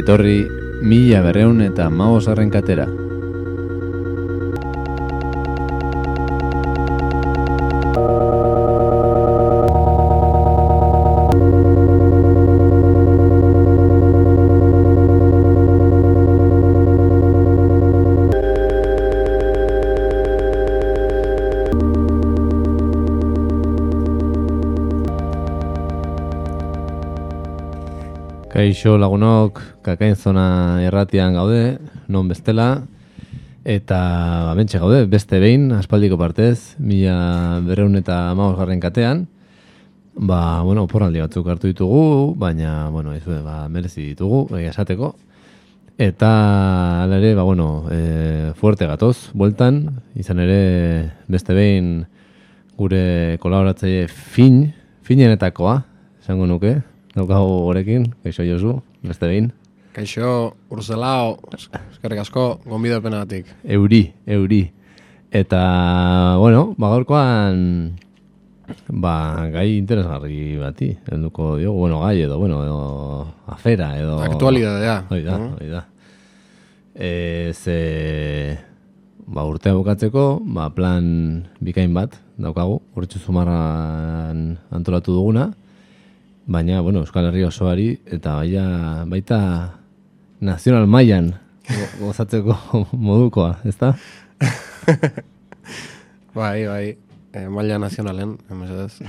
ongi etorri mila berreun eta maosarren katera. Kaixo lagunok, kakain zona erratian gaude, non bestela, eta bentsa gaude, beste behin, aspaldiko partez, mila berreun eta maus garren katean, ba, bueno, porraldi batzuk hartu ditugu, baina, bueno, ez ba, merezi ditugu, egia esateko, eta ala ere, ba, bueno, e, fuerte gatoz, bueltan, izan ere, beste behin, gure kolaboratzaile fin, finenetakoa, esango nuke, daukagu gorekin, kaixo Josu, beste behin. Kaixo, urzelao, eskerrik asko, gonbidapenatik. Euri, euri. Eta, bueno, bagorkoan, ba, gai interesgarri bati, helduko diogu, bueno, gai edo, bueno, edo, afera, edo... Aktualidadea. Hoi da, Mm. hoi da. E, ze, ba, urtea bukatzeko, ba, plan bikain bat daukagu, urtsu zumarran antolatu duguna, baina, bueno, Euskal Herria osoari, eta baita, baita nazional mailan go- gozatzeko modukoa, ezta? Bai, bai, e, maila nazionalen, emesedez.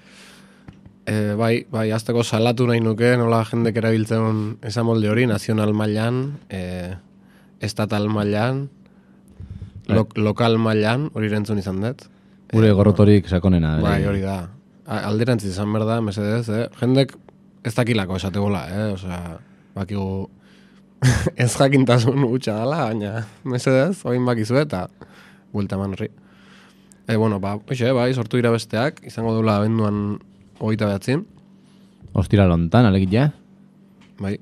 e, bai, bai, azteko salatu nahi nuke, nola jendek erabiltzen esan molde hori, nazional mailan, e, estatal mailan, lo, lokal mailan, hori rentzun izan dut. Gure gorrotorik sakonena. Bai, hori da. A- Alderantziz izan behar da, mesedez, eh? Jendek ez dakilako esategola, eh? Osea, bakigu ez jakintasun utxa dela, baina mesedez, oin bakizu eta buelta eman horri. E, bueno, ba, oixe, bai, sortu dira besteak, izango dula abenduan hogeita behatzin, Ostira lontan, ja? bai,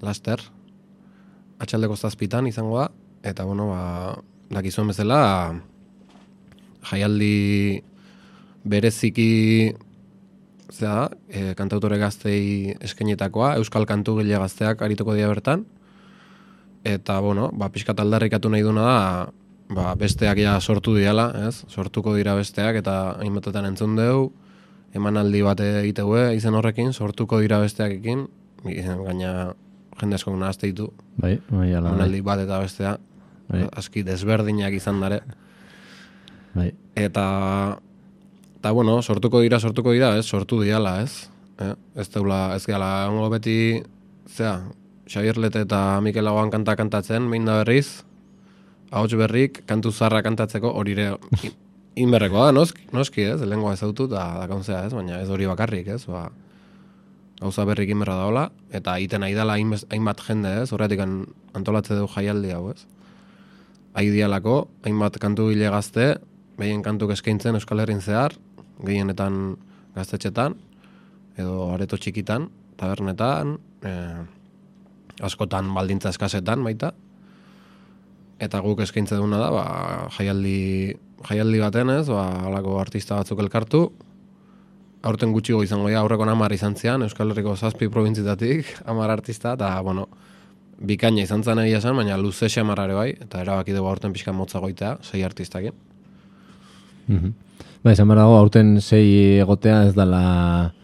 laster, atxaldeko zazpitan izango da, eta bueno, ba, dakizuen bezala, jaialdi bereziki zera, e, kantautore gaztei eskenetakoa, Euskal Kantu Gile gazteak arituko dira bertan, eta, bueno, ba, pixkat aldarrikatu nahi duna da, ba, besteak ja sortu diala, ez? Sortuko dira besteak, eta hainbatetan entzun dugu, emanaldi bat egitegue izen horrekin, sortuko dira besteakekin, gaina jende askok nahazte ditu, Bai, bai, ala, bai. emanaldi bat eta bestea, Bai. aski desberdinak izan dare. bai. Eta, eta bueno, sortuko dira, sortuko dira, ez, sortu diala, ez? Eh? Ez deula, ez gehala, ongo beti, zea, Xabier Lete eta Mikel Lagoan kanta kantatzen, behin da berriz, ahots berrik, kantu zarra kantatzeko, hori ere, in- inberrekoa da, noski, noski ez, lengua ezautu eta dakauntzea, ez, baina ez hori bakarrik, ez, ba, gauza berrik inberra daola, eta egiten nahi dela hainbat jende, ez, horretik an- antolatze du jaialdi hau, ez. Aidialako, hainbat kantu hile gazte, behien kantuk eskaintzen Euskal Herrin zehar, gehienetan gaztetxetan, edo areto txikitan, tabernetan, e, askotan baldintza eskasetan baita, eta guk eskaintze duna da, ba, jaialdi, jaialdi baten ez, ba, alako artista batzuk elkartu, aurten gutxigo izango dira, aurreko hamar izan zian, Euskal Herriko zazpi probintzitatik, hamar artista, eta, bueno, bikaina izan zen egia esan, baina luze xamarrare bai, eta erabaki dugu aurten pixka motza goitea, sei artistakin. Mhm. Ba, esan behar dago, aurten sei egotea ez dala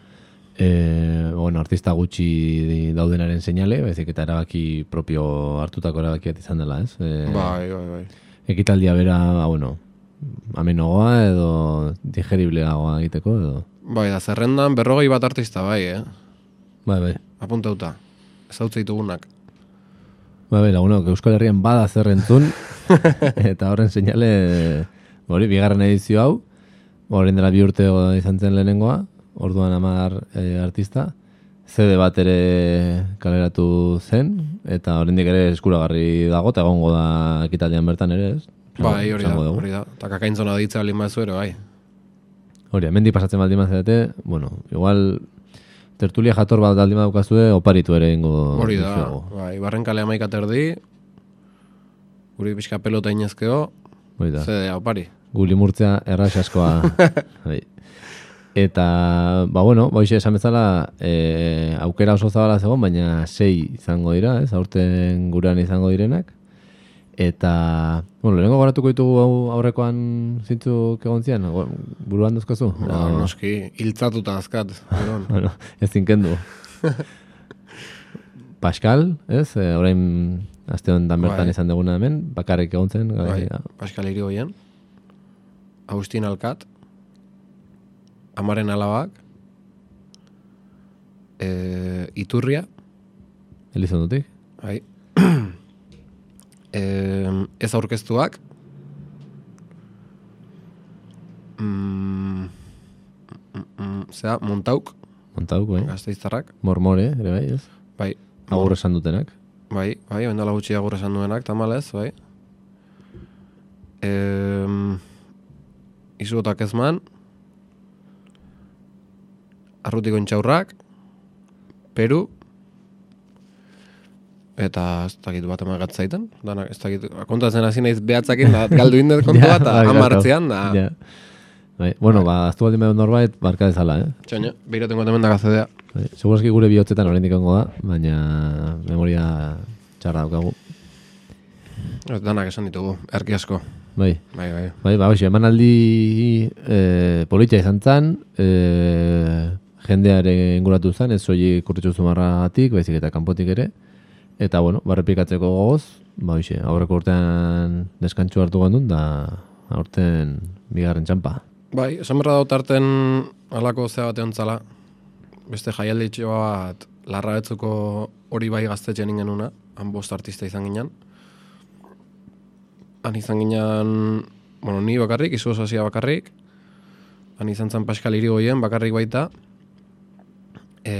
e, bueno, artista gutxi daudenaren seinale, baizik eta erabaki propio hartutako erabaki bat izan dela, ez? E, Bai, bai, bai. Ekitaldia bera, ba, bueno, amenogoa edo digeribleagoa egiteko, edo... Bai, da, zerrendan berrogei bat artista bai, eh? Bai, bai. Apuntauta. Ez hau ditugunak. Bai, bai, lagunok, Euskal Herrian bada zer entzun, eta horren seinale, hori, bigarren edizio hau, horren dela bi urte izan zen lehenengoa, orduan amar eh, artista, CD bat ere kaleratu zen, eta oraindik ere eskuragarri dago, eta egongo da ekitaldian bertan ere, ez? Bai, hori da, hori da. Eta kakaintzona ditza baldin bazu ere, bai. Hori, hemendik pasatzen baldin bazete, bueno, igual tertulia jator bat baldin badaukazue, oparitu ere ingo Hori da, bai, barren kale amaik aterdi, guri pixka pelota inezkeo, Hori da. zedea, opari. Gu limurtzea askoa. bai. Eta, ba bueno, hoxe esan bezala, e, aukera oso zabala zegoen, baina sei izango dira, ez, aurten gurean izango direnak. Eta, bueno, lehenengo garatuko ditugu hau aurrekoan zintzuk egon zian, buruan duzkozu? Ba, noski, hiltzatuta azkat. Bueno, ez zinkendu. Pascal, ez, e, orain aste honetan bertan Bai. izan duguna hemen, bakarrik egon zen, bai, Pascal Irigoyen, Agustin Alkat, Amaren Alabak, e, Iturria, Elizondutik. bai, e, ez aurkeztuak, mm, mm, mm, zera, Montauk, Montauk, bai. gazteiztarrak, Mormore, ere bai, ez? bai, Agur esan dutenak. Bai, bai, oindala gutxi agur esan duenak, tamalez, bai. Ehm, izugotak ezman, arrutiko intxaurrak, Peru, eta ez dakit bat eman gatzaiten, danak ez dakit, kontatzen hasi naiz behatzakin, da galdu indet kontua, eta bai, amartzean, da, Ja. Bai, bueno, ba, aztu baldin behar norbait, barka dezala, eh? txoina, behiroten gotemen da gazedea. Bai, Segurazki gure bihotzetan oraindik egongo da, baina memoria txarra daukagu. Ez danak esan ditugu, erki asko. Bai, Bai, bai. bai, ba, hoxe, emanaldi e, politxa izan zen, e, jendeare inguratu zen, ez soi kurtitzu zumarratik, baizik eta kanpotik ere. Eta, bueno, barrepikatzeko gogoz, ba, hoxe, aurreko urtean deskantxu hartu gandun, da aurten bigarren txampa. Bai, esan berra dut arten alako zea batean zala, beste jaialditxo bat larra betzuko hori bai gaztetxean ingenuna, han bost artista izan ginen. Han izan ginen, bueno, ni bakarrik, izu osazia bakarrik, han izan zen Pascal Irigoyen bakarrik baita, e,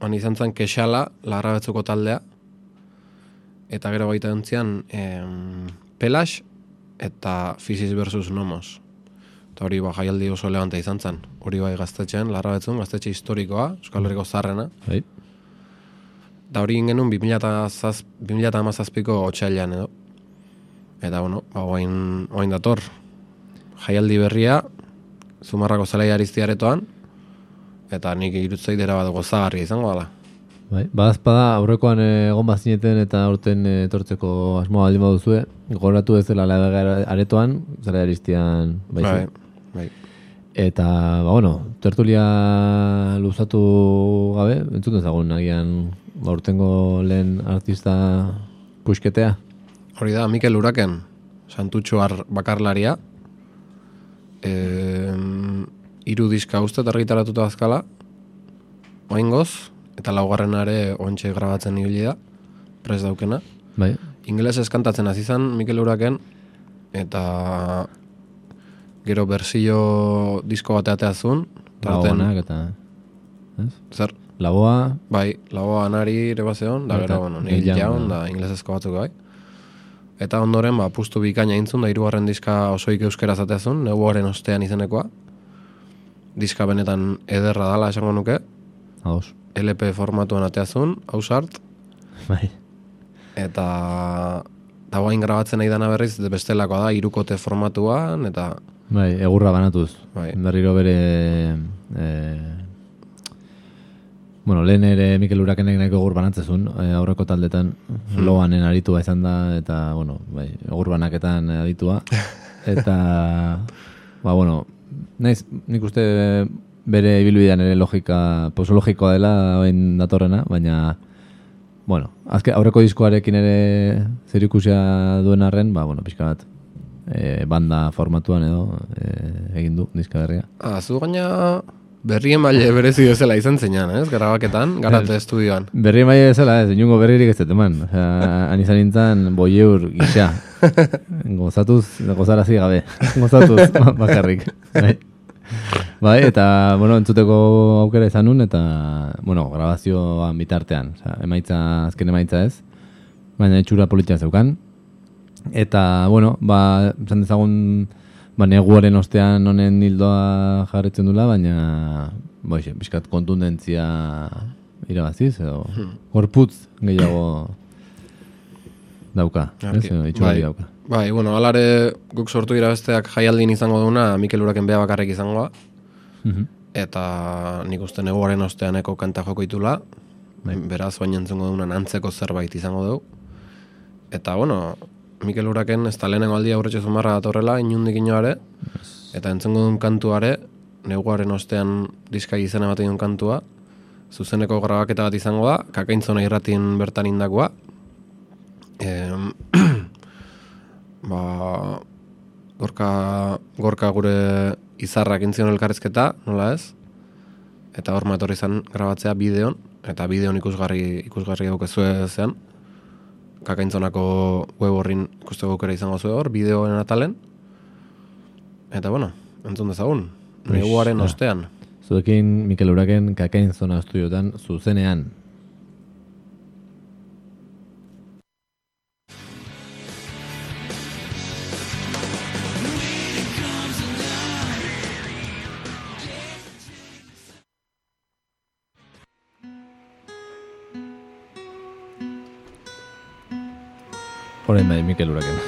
han izan zen Kexala, larra betzuko taldea, eta gero baita entzian em, Pelash eta Physis versus Nomos. Eta hori ba, jaialdi oso elegante izan zen. Hori bai gaztetxean, larra betzun, gaztetxe historikoa, Euskal Herriko zarrena. Bai, Da hori ingenun 2008ko otxailan edo. Eta bueno, ba, oain, oain dator. Jaialdi berria, Zumarrako zelai ariztiaretoan, eta nik irutzei dira bat gozagarria izango dela. bai. Badazpada aurrekoan eh, egon bazineten eta aurten eh, etortzeko asmoa baldin baduzue, goratu ez dela labega aretoan, zara aristian Bai, baizik. bai. Eta, ba, bueno, tertulia luzatu gabe, entzuten zagun, agian, ba, urtengo lehen artista puxketea. Hori da, Mikel Uraken, santutxoar bakarlaria, e, iru diska uste argitaratuta azkala, oaingoz, eta laugarrenare ontxe grabatzen ibili da, prez daukena. Bai, Ingelesez kantatzen hasi zen Mikel Uraken, eta gero berzio disko bat ateazun, lagoanak eta... Ez? zer, Lagoa, Bai, lagoa anari ere bazeon, da gero, bueno, Young, da. da inglesezko batzuk bai. Eta ondoren, ba, pustu bikaina intzun, da hirugarren diska osoik euskera zateazun, neguaren ostean izenekoa. Diska benetan ederra dala esango nuke, ados. LP formatuan ateazun, hausart, Bai, eta da guain grabatzen nahi dana berriz, bestelakoa da, irukote formatuan, eta bai, egurra banatuz. Bai. Berriro bere... Eh, bueno, lehen ere Mikel Urakenek nahiko egur banatzezun, eh, aurreko taldetan, loanen aritua izan da, eta, bueno, bai, egur banaketan aditua. Eta, ba, bueno, naiz, nik uste bere ibilbidean ere logika, posologikoa dela oin datorrena, baina, bueno, azke, aurreko diskoarekin ere zerikusia duen arren, ba, bueno, pixka bat, e, banda formatuan edo e, egin du diska berria. ah, zu gaina berri emaile berezi bezala izan zeinan, ez? Grabaketan, garate estudioan. Berri maia bezala, ez, inungo berririk ez dut eman. Osea, han izan nintzen boieur gisa. Gozatuz, gozarazi gabe. Gozatuz, ba- bakarrik. Bai. Bai, eta, bueno, entzuteko aukera izan nun, eta, bueno, grabazioan bitartean. Osea, emaitza, azken emaitza ez. Baina itxura politia zeukan. Eta, bueno, ba, esan dezagun, ba, neguaren ostean honen hildoa jarretzen dula, baina, boixe, pixkat kontundentzia irabaziz, edo, gorputz gehiago dauka, ez? Itxurari bai. dauka. Bai, bueno, alare guk sortu dira besteak jaialdin izango duna, Mikel Uraken bea bakarrik izangoa. Mhm. eta nik uste neguaren osteaneko kanta joko itula, bain, beraz baina entzungo dunan antzeko zerbait izango dugu. Eta, bueno, Mikel Uraken ez da lehenengo aldia aurretxe zumarra datorrela, inundik inoare, eta entzungo duen kantuare, neguaren ostean diskai izena ematen duen kantua, zuzeneko grabaketa bat izango da, kakaintzona irratin bertan indakoa. Em, ba, gorka, gorka gure izarrak intzion elkarrizketa, nola ez? Eta hor matorri izan grabatzea bideon, eta bideon ikusgarri, ikusgarri daukezue zean. Kakaintzonako web horrin ikuste gukera izango zuen hor, bideoen atalen. Eta bueno, entzun dezagun, neguaren ah. ostean. Zuekin Mikel Uraken kakain zona estudiotan zuzenean. Horen bai, Mikel Uraken.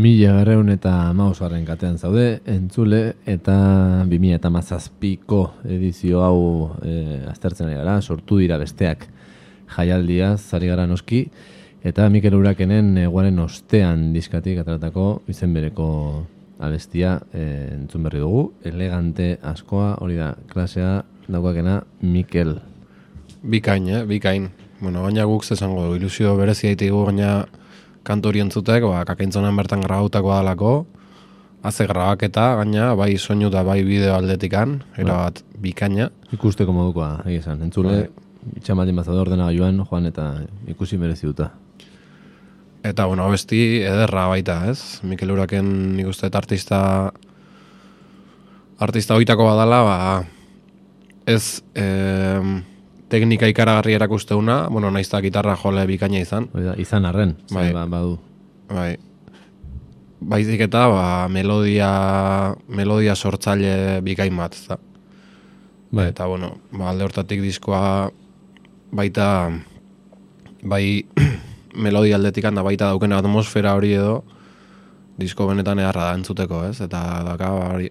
Mila berreun eta mausaren katean zaude, entzule, eta 2000 eta mazazpiko edizio hau e, aztertzen ari gara, sortu dira besteak jaialdia, zari gara noski, eta Mikel Urakenen eguaren ostean diskatik ateratako izen bereko abestia e, entzun berri dugu, elegante askoa, hori da, klasea daukakena Mikel. Bikain, eh? Bikain. Bueno, gaina guk zesango ilusio berezia itigu gaina kantori entzutek, ba, kakaintzonan bertan grabautako dalako, haze grabaketa, gaina, bai soinu eta bai bideo aldetikan, erabat bikaina. Ikusteko modukoa, egia esan, entzule, itxamaldin bazaude ordena joan, joan eta ikusi merezi duta. Eta, bueno, abesti ederra baita, ez? Mikel Uraken nik uste artista artista hoitako badala, ba, ez em, teknika ikaragarri erakusteuna, bueno, naizta gitarra jole bikaina izan, Hori da, izan arren, Bai. ba, badu. bai. Baizik eta, ba, melodia, melodia sortzaile bikain bat, ezta? Bai. Eta, bueno, ba, alde hortatik diskoa baita, bai, melodia aldetikan da baita dauken atmosfera hori edo, disko benetan eharra da entzuteko, ez? Eta daka, ba, hori,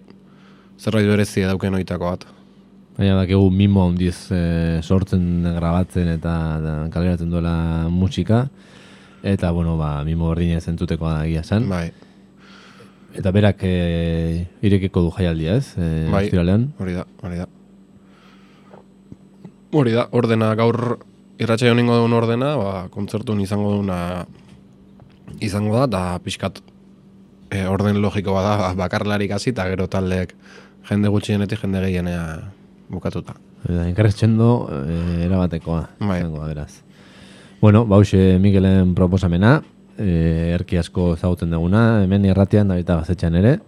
zerbait berezi dauken oitako bat. Baina dakigu mimo handiz e, sortzen, grabatzen eta da, kaleratzen duela musika. Eta, bueno, ba, mimo berdina zentutekoa da egia esan. Bai, Eta berak e, irekiko du jaialdia, ez? E, Bai. hori da, hori da. Hori da, ordena gaur irratxa ningo duen ordena, ba, kontzertun izango duna izango da, eta pixkat e, orden logiko bada ba, bakarlarik hasi eta gero taldeek jende gutxienetik jende gehienea bukatuta. Da, inkarretxendo e, erabatekoa. Bai. izango da, beraz. Bueno, bause Miguelen proposamena, e, erki asko ezagutzen duguna, hemen irratian da eta gazetxean ere,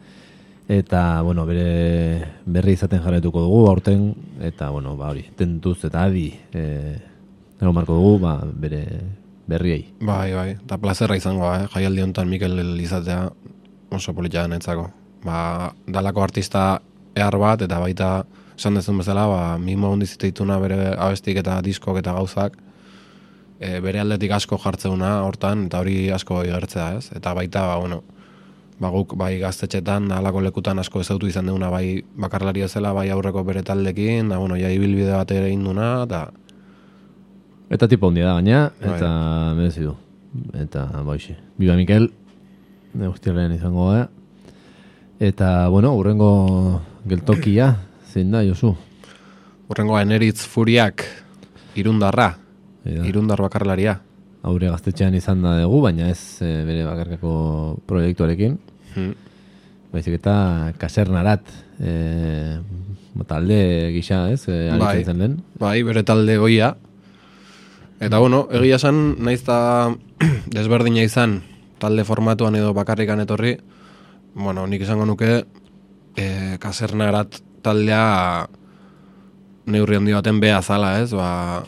eta, bueno, bere berri izaten jarretuko dugu, aurten, eta, bueno, ba, hori, tentuz eta adi, e, egon marko dugu, ba, bere berriei. Bai, bai, eta plazerra izango eh? jaialdi honetan Mikel izatea oso politia netzako. Ba, dalako artista ehar bat, eta baita, esan dezun bezala, ba, mimo hondi ziteituna bere abestik eta diskok eta gauzak, e, bere aldetik asko jartzeuna hortan, eta hori asko igertzea, ez? Eta baita, ba, bueno, ba, guk bai gaztetxetan, halako lekutan asko ezautu izan duguna, bai bakarlari zela, bai aurreko bere taldekin, da, bueno, ja ibilbide bat ere egin duna, eta Eta tipo handia da gaina, Bai. eta merezi du. Eta, boixe. Biba Mikel, guztiaren izango da. Eta, bueno, urrengo geltokia, zein da, Josu? Urrengoa eneritz furiak irundarra, Hori da. irundar bakarlaria. Haure gaztetxean izan da dugu, baina ez e, bere bakarkako proiektuarekin. Hmm. Baizik eta kasernarat e, talde gisa, ez? E, Bai. den. Bai, bere talde goia. Eta bueno, egia esan, naiz eta desberdina izan talde formatuan edo bakarrikan etorri, bueno, nik izango nuke e, kasernarat taldea neurri handi baten beha zala, ez? Ba,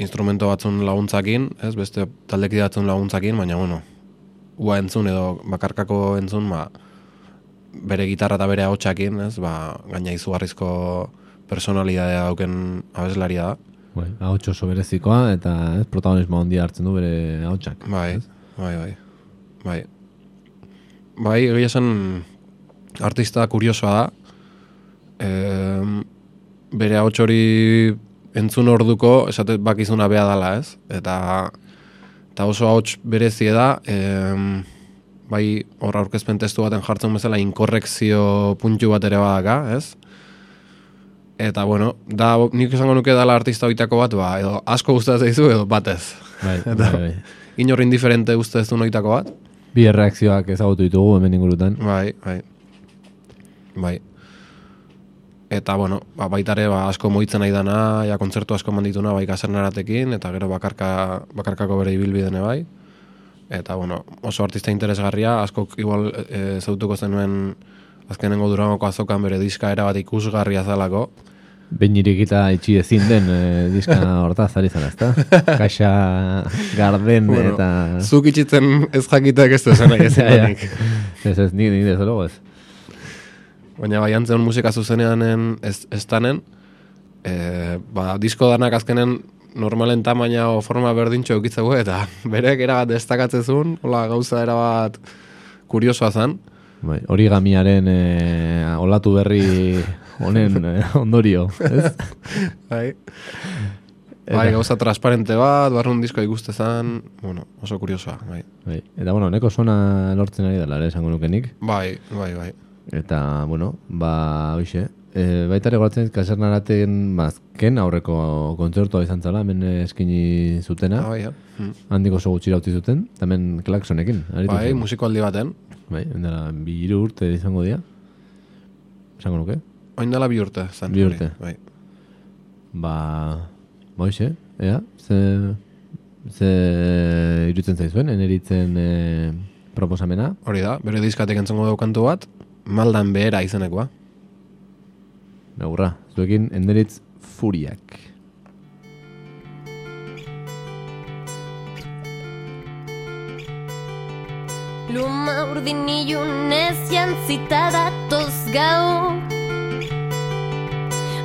instrumento batzun laguntzakin, ez, beste taldekide batzun laguntzakin, baina, bueno, ua entzun edo bakarkako entzun, ba, bere gitarra eta bere ahotsakin, ez, ba, gaina izugarrizko personalidadea dauken abeslaria da. Bai, ahotxo oso berezikoa eta ez, protagonismo handia hartzen du bere ahotsak. Bai, bai, bai. Bai. Bai, egia esan artista kuriosoa da. E, bere ahots hori entzun orduko, esate bakizuna bea dala, ez? Eta, eta oso ahots berezie da, e, bai, hor aurkezpen testu baten jartzen bezala inkorrekzio puntu bat ere badaka, ez? Eta, bueno, da, nik esango nuke dala artista hoitako bat, ba, edo asko gustatzen zaizu, edo batez. Bai, Eta- bai, bai. Inor indiferente uste ez du noitako bat? Bi erreakzioak ezagutu ditugu hemen ingurutan. Bai, bai. Bai. Eta, bueno, ba, baitare ba, asko moitzen nahi dana, ja kontzertu asko mandituna bai kasernaratekin, eta gero bakarka, bakarkako bere ibilbidene bai. Eta, bueno, oso artista interesgarria, asko igual e, zautuko zenuen azkenengo durangoko azokan bere diska era bat ikusgarria zalako. Behin irikita itxi ezin den e, diska hortaz ari zara, ezta? Kaxa garden Bueno, eta... Zuk itxitzen ez jakitek ez du esan nahi ez. Ez ez, ni, ni desde luego ez. Baina bai antzen musika zuzenean ez, ez tanen, e, ba, disko danak azkenen normalen tamaina o forma berdintxo eukitzegu eta berek erabat destakatzezun, hola gauza erabat kuriosoa zen. Bai, origamiaren e, olatu berri honen e, ondorio, ez? Bai. Bai, gauza transparente bat, barrun disko ikuste zen, bueno, oso kuriosoa, bai. Bai. Eta, bueno, neko sona lortzen ari dela, esango nukenik. Bai, bai, bai. Eta, bueno, ba, hoxe. E, baita ere goratzen kasernaraten bazken aurreko kontzertua izan zala, hemen eskini zutena. Ah, bai, ja. Mm. Handik oso gutxira utzi zuten, eta hemen klaksonekin. aritu Bai, musikoaldi baten. Bai, dela, bi hiru urte izango dira. Esango nuke. Oin dela bi urte, zen. Bi urte. Bai. Ba, ba hoxe, ea, ze, ze irutzen zaizuen, eneritzen e, proposamena. Hori da, bere diskatek entzongo dugu kantu bat, maldan behera izenekoa. Nagurra, zuekin enderitz furiak. Luma urdin ilunez jantzita datoz gau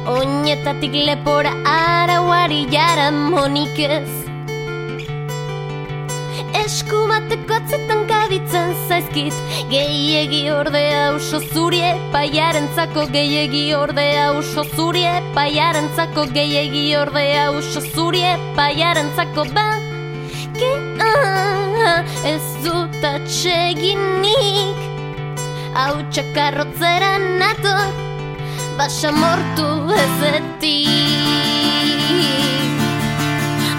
Oinetatik lepora arauari jara monik ez Esku bateko atzetan kabitzen zaizkit. Gehiegi ordea uso zurie paiarentzako Gehiegi ordea uso zurie paiarentzako Gehiegi ordea uso zurie paiarentzako ba Ki ah, ez dut atseginik. Hau txakarrotzera nator Basa mortu ezetik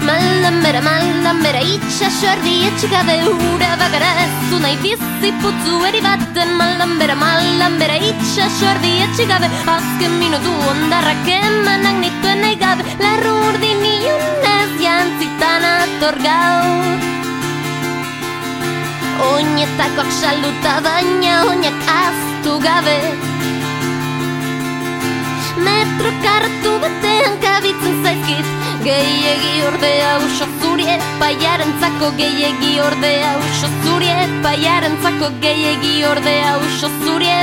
Maldan bera, maldan bera Itxaso erdi etxikabe ura bagara Ez du nahi bizi putzu eri baten Maldan bera, maldan bera Itxaso erdi etxikabe Azken minutu ondarrak emanak nituen nahi gabe Larru urdin ilunez jantzitan ator gaur Oinetakoak salduta baina oinak aztu gabe Metro kartu batean kabitzen zaizkit. Gehiegi ordea uso zurie paiarentzako Gehiegi ordea uso zurie paiarentzako Gehiegi ordea uso zurie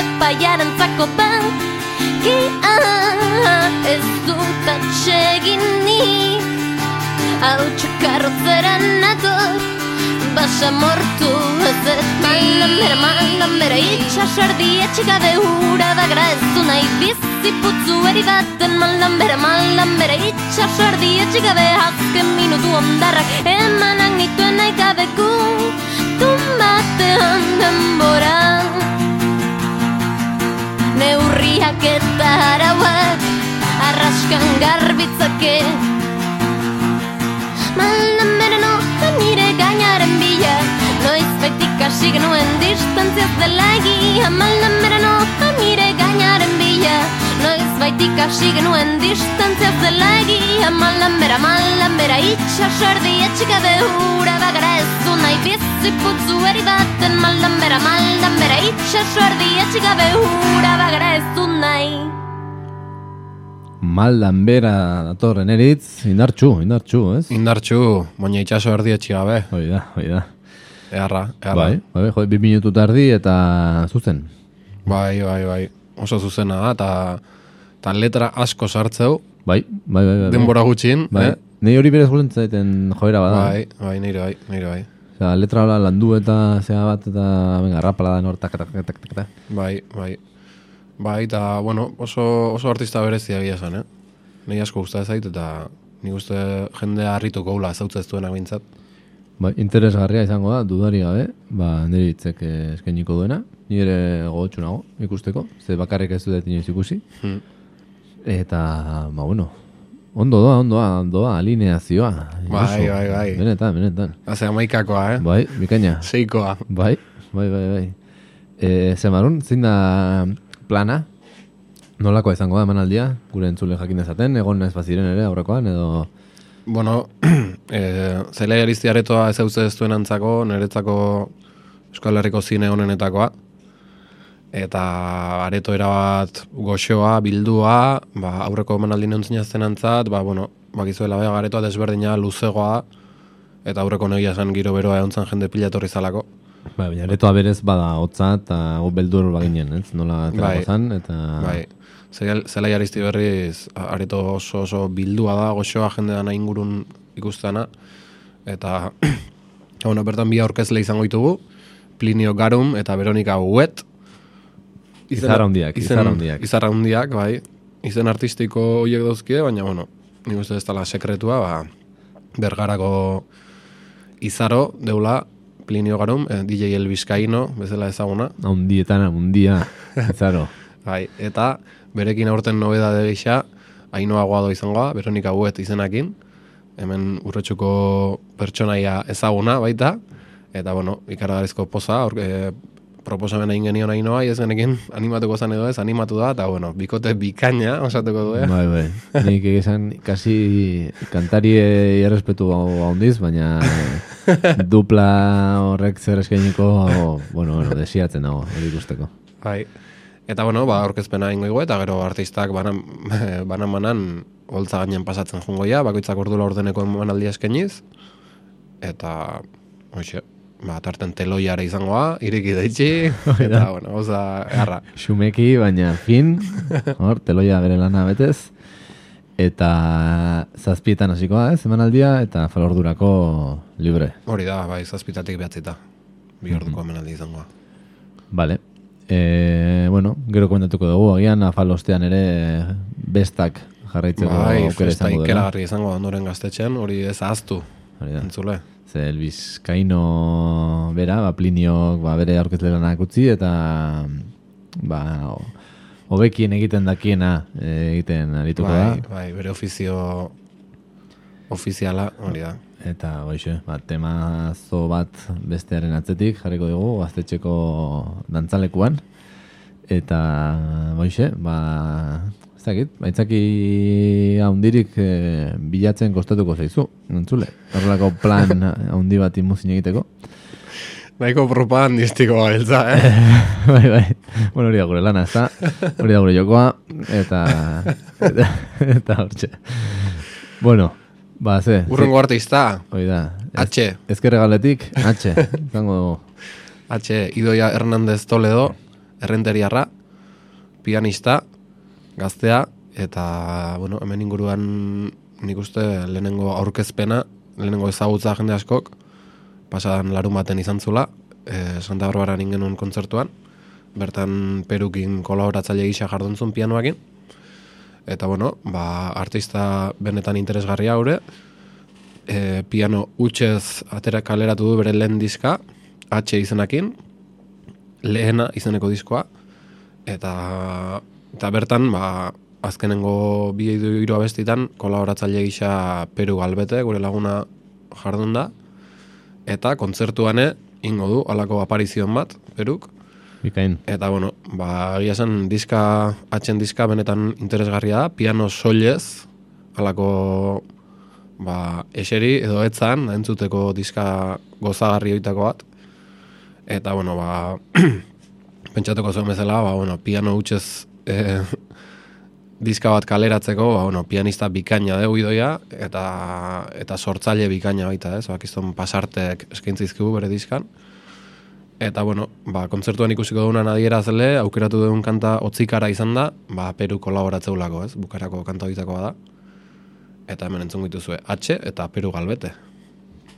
Ki ah, ez dut atseginik Hau txakarrotzera nator Basa mortu ezetik Maldan bera, maldan bera Itxas erdi etxikabe hura bagara Ez du nahi bizi putzu eri baten Maldan bera, maldan bera Itxas erdi etxikabe Azken minutu ondarrak Emanak nituen nahi gabeku Tumbatean denbora Neurriak eta arauak Arraskan garbitzake Maldan Hasi genuen distantziaz dela egia Maldan bere noa nire gainaren bila Noiz baitik hasi genuen distantziaz dela egia Maldan bera, maldan bera itxaso erdi etxikabe hura bagara Ez du nahi bizi putzu eri baten Maldan bera, maldan bera itxaso erdi etxikabe hura bagara Ez du nahi Maldan bera datorren eritz, indartxu, indartxu, ez? Indartxu, baina itxaso erdi etxi gabe. Hoi da, hoi da. Eharra, eharra. Bai, bai, jo, bi minutu tardi eta zuzen. Bai, bai, bai. Oso zuzena da, eta eta letra asko sartzeu, Bai, bai, bai, bai. denbora gutxin, Bai, eh? Nei hori berez gulen zaiten joera bada. Bai, bai, nire bai, nire bai. Osea, letra hola landu eta zea bat eta venga, rapala da nor tak tak tak. Bai, bai. Bai, eta, bueno, oso, oso artista berezia egia esan, eh? Nei asko gusta zait, eta nik uste jendea harrituko gaula ezautza ez duena bintzat. Bai, interesgarria izango da, dudari gabe, ba, nire hitzek eh, eskainiko duena. Ni ere gogotsu nago, ikusteko, ze bakarrik ez dut inoiz ikusi. Hmm. Eta, ba, bueno, ondo doa, ondo doa, ondo doa, alineazioa. Bai, bai, bai. Benetan, benetan. Haze amaikakoa, eh? Bai, bikaina. Seikoa. Bai, bai, bai, bai. E, Zemarun, zein da plana? Nolakoa izango da emanaldia? Gure entzule jakin dezaten, egon ez baziren ere aurrekoan, edo... Bueno, e, zelai arizti aretoa ez euz ez duen antzako, niretzako Euskal Herriko zine honenetakoa. Eta areto erabat goxoa, bildua, ba, aurreko emanaldi neontzina zenantzat, ba, bueno, bakizuela bega aretoa desberdina, luzegoa, eta aurreko negia esan giro beroa egontzan jende pila etorri zalako. Bai, baina aretoa berez bada hotza eta gu beldur baginen, ez? Nola aterako Bai. zan, eta... Bai, Zelai- arizti berriz areto oso oso bildua da, goxoa jende dana ingurun ikustana, eta bueno, bertan bi aurkezle izango ditugu, Plinio Garum eta Veronika Uet. Izar handiak, izen, izar handiak. Izar handiak, bai. Izen artistiko horiek dauzkie, baina, bueno, nik uste ez dela sekretua, ba, bergarako izaro, deula, Plinio Garum, eh, DJ El Vizcaíno, bezala ezaguna, Haundietan, haundia, zaro. Bai, eta berekin aurten nobeda de gisa, Ainoa Guado izangoa, Veronika Buet izenakin, hemen urretxuko pertsonaia ezaguna baita, eta bueno, ikaragarrizko poza, aur, e, proposamen egin genion Ainoa, ez genekin animatuko zan edo ez, animatu da, eta bueno, bikote bikaina osatuko du, eh? Bai, bai. Nik egizan, kasi kantari errespetu handiz, baina dupla horrek zer eskainiko, bueno, bueno, desiatzen dago, hori ikusteko. Bai. Eta bueno, ba, orkezpena ingo igo, eta gero artistak banan, banan banan holtza gainen pasatzen jungoia, bakoitzak ordula ordeneko emanaldia eskainiz, eta, hoxe, ba, tarten teloiara izangoa, ireki daitxi, eta, bueno, oza, erra. Xumeki, baina fin, hor, teloia bere lana betez, eta zazpietan hasikoa, ez, emanaldia, eta falordurako libre. Hori da, bai, zazpitatik behatzita, bi orduko emanaldi izangoa. Vale. E, bueno, gero komentatuko dugu, agian afalostean ere bestak jarraitzeko Bai, aukera izango dela. ikeragarri izango ondoren gaztetxean, hori ez ahaztu, entzule. Ze el Bizkaino bera, ba, Pliniok ba, bere aurkezle lanak utzi, eta ba, ho- hobekien egiten dakiena eh, egiten arituko Bai, da. bai, bere ofizio ofiziala, hori da. Eta hoxe, ba, temazo bat bestearen atzetik jarriko dugu gaztetxeko dantzalekuan. Eta hoxe, ba, ez dakit, baitzaki haundirik eh, bilatzen kostatuko zaizu, entzule. Horrelako plan haundi bat imuzin egiteko. Nahiko propagandistiko gabiltza, eh? bai, bai. Bueno, hori da gure lana, ezta? Hori da gure jokoa, eta... Eta, eta hortxe. Bueno, ba, ze... Urrengo artista, Hori da. H. Ezkerre galetik, H. Zango. H. Idoia Hernandez Toledo, errenteriarra, pianista, gaztea, eta, bueno, hemen inguruan nik uste lehenengo aurkezpena, lehenengo ezagutza jende askok, pasadan larun baten izan zula, e, Santa Barbara genuen kontzertuan, bertan perukin kolaboratzaile gisa jarduntzun pianoakin, eta bueno, ba, artista benetan interesgarria haure, e, piano utxez atera kaleratu du bere lehen diska, H izenakin, lehena izeneko diskoa, eta, eta bertan, ba, azkenengo bi edo hiru abestitan kolaboratzaile gisa Peru Galbete, gure laguna jardun da, eta kontzertuane ingo du, alako aparizion bat, Peruk, Bikain. Eta, bueno, ba, egia esan diska, atxen diska benetan interesgarria da, piano soilez, alako, ba, eseri edo etzan, entzuteko diska gozagarri oitako bat. Eta, bueno, ba, pentsatuko zuen bezala, ba, bueno, piano utxez e, diska bat kaleratzeko, ba, bueno, pianista bikaina dugu idoia, eta, eta sortzaile bikaina baita, ez? Bakizton pasartek eskaintzizkigu bere diskan. Eta, bueno, ba, kontzertuan ikusiko dugunan adierazle, aukeratu dugun kanta otzikara izan da, ba, Peru kolaboratzeulako, ez? Bukarako kanta horitakoa da. Eta hemen entzungo dituzue, H eta Peru galbete.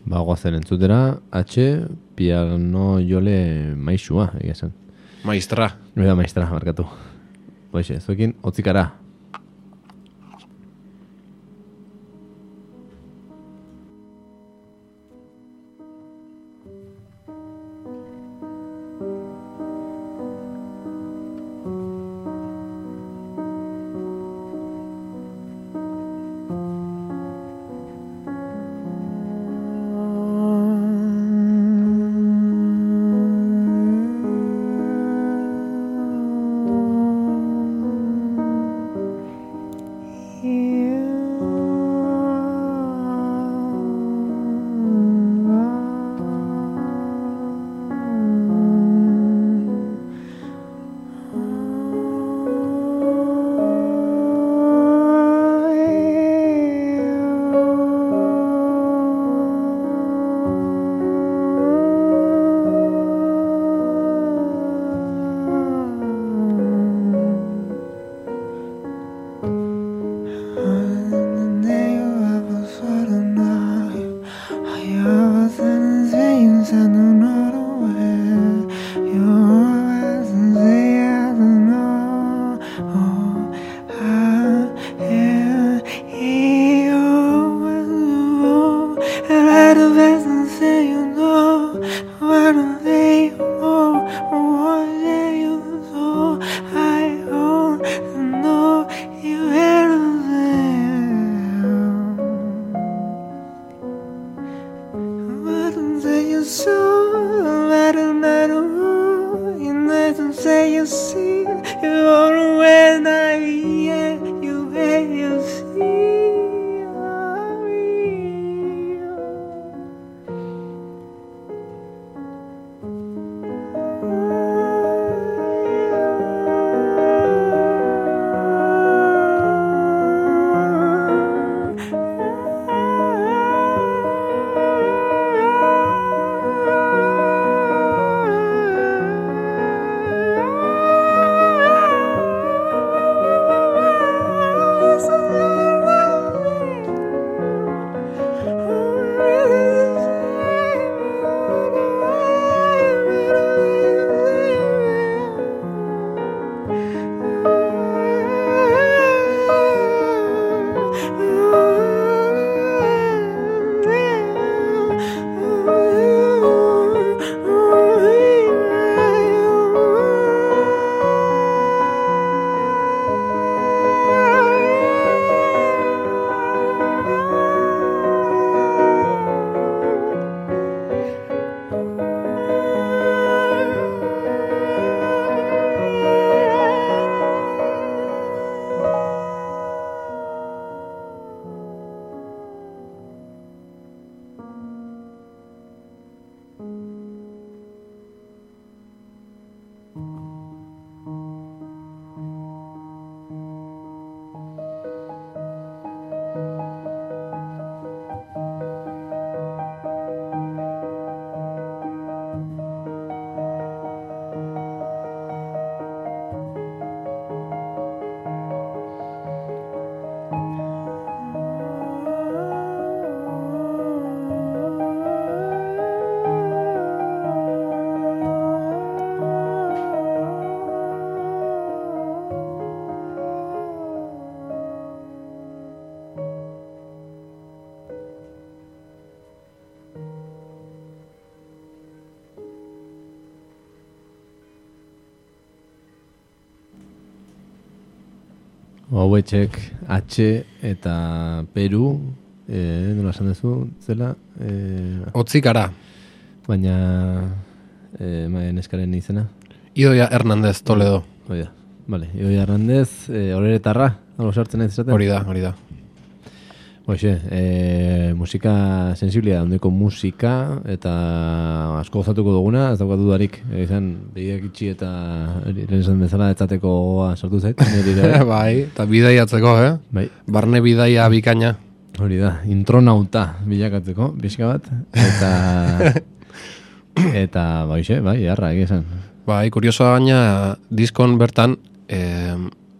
Ba, guazen entzutera, H, piano jole maixua, egia esan. Maistra. Nire da maestra, markatu. Boixe, zuekin, otzikara. don't know. you never say you see, you're Hauetxek H eta Peru, eh, nola esan duzu, zela, eh, Otzikara. baina eh, maien eskaren izena. Idoia Hernandez Toledo. Hori da, bale, Ioi Arrandez, eh, horeretarra, hau sartzen ez esaten? Hori da, hori da. Hoxe, e, musika sensiblia handiko musika eta asko gozatuko duguna, ez daukat dudarik, e, izan begiak itxi eta esan bezala etzateko gogoa sortu zait, bai, eta bidaiatzeko, eh? bai, Barne bidaia bikaina. hori da, intronauta bilakatzeko, pixka bat, eta eta bai, xe, bai, jarra, esan. Bai, kuriosoa baina diskon bertan e,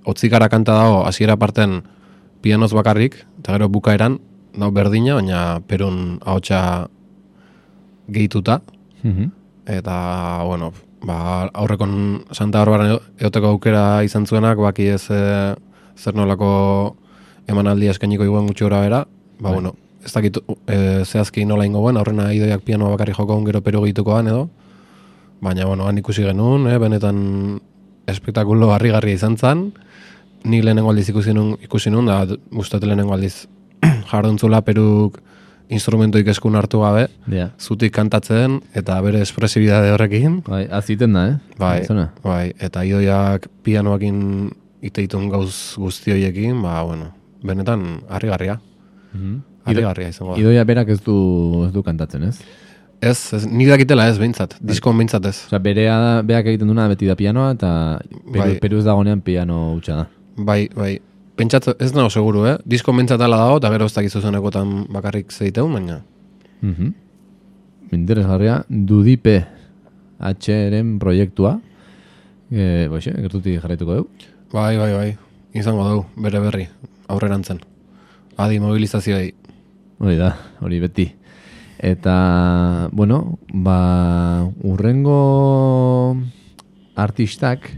otzikara kanta dago hasiera parten pianoz bakarrik, eta gero bukaeran dago berdina, baina perun ahotsa gehituta, Mhm. eta, bueno, ba, aurrekon Santa Barbara eoteko aukera izan zuenak, baki ez e, zer nolako emanaldia eskainiko iguen gutxi gora bera, ba, Bai. bueno, ez dakit e, zehazki nola ingo guen, aurrena idoiak pianoa bakarri joko gero peru gehitukoan edo, baina, bueno, han ikusi genuen, eh, benetan espektakulo harrigarria izan zen, ni lehenengo aldiz ikusi nun, ikusi nun da gustate lehenengo aldiz jarduntzula peruk instrumentoik eskun hartu gabe, Ja, zutik kantatzen eta bere espresibidade horrekin, bai, aziten da, eh? bai, Zona? bai, eta idoiak pianoakin iteitun gauz guzti horiekin, ba, bueno, benetan harrigarria, Mhm. harrigarria izango da. Idoia berak ez du, ez du kantatzen, ez? Ez, ez, nik dakitela ez, behintzat, diskon behintzat ez. Osea, berea beak egiten duna beti da pianoa, eta peru, Bai. peru ez dagonean piano hutsa da. Bai, bai, pentsat, ez nago seguru, eh? Diskon behintzat ala dago, eta gero ez dakizu zenekotan bakarrik zeiteun, baina, Mhm. Interesgarria, Dudipe H-ren proiektua, e, boixe, gertutik jarraituko dugu. bai, bai, bai, izango dugu, bere berri, aurrerantzen. Adi mobilizazioei. Hori da, hori beti. Eta, bueno, ba, urrengo artistak,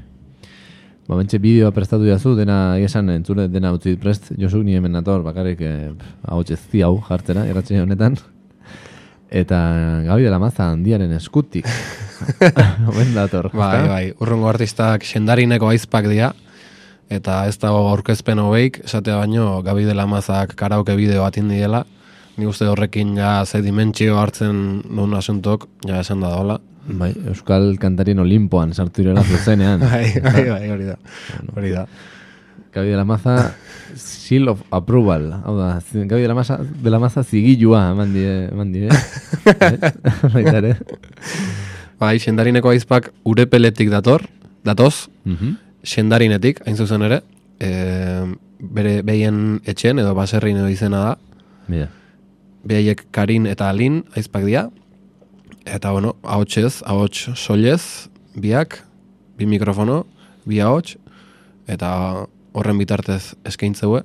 ba, bentsa bideoa prestatu jazu, dena, esan entzule, dena utzi prest, Josuk ni hemen nator, bakarrik, eh, hau txezti hau jartzera, erratxe honetan. Eta Gabi de la Maza handiaren eskutik. Omen dator. Bai, bai, urrungo artistak sendarineko aizpak dira, eta ez dago aurkezpen hobeik, esatea baino, Gabi de la Mazak karaoke bideo bat indiela, ni uste horrekin ja ze dimentsio hartzen duen asuntok, ja esan da dola. Bai, Euskal kantarien Olimpoan sartu direla zuzenean. bai, bai, bai, hori da. Hori da. Gabi de la Maza seal of approval. Hau da, Gabi de la Maza, de la Maza zigilua eman die, eman die. Bai, Baita ere. Bai, sendarineko aizpak urepeletik dator, datoz, Mhm. sendarinetik, hain zuzen ere, e, bere behien etxen edo baserrin edo izena da, Mira. behaiek Karin eta Alin aizpak dira, eta bueno, ahotsez, ahots soilez, biak, bi mikrofono, bi ahots, eta horren bitartez eskaintzeue,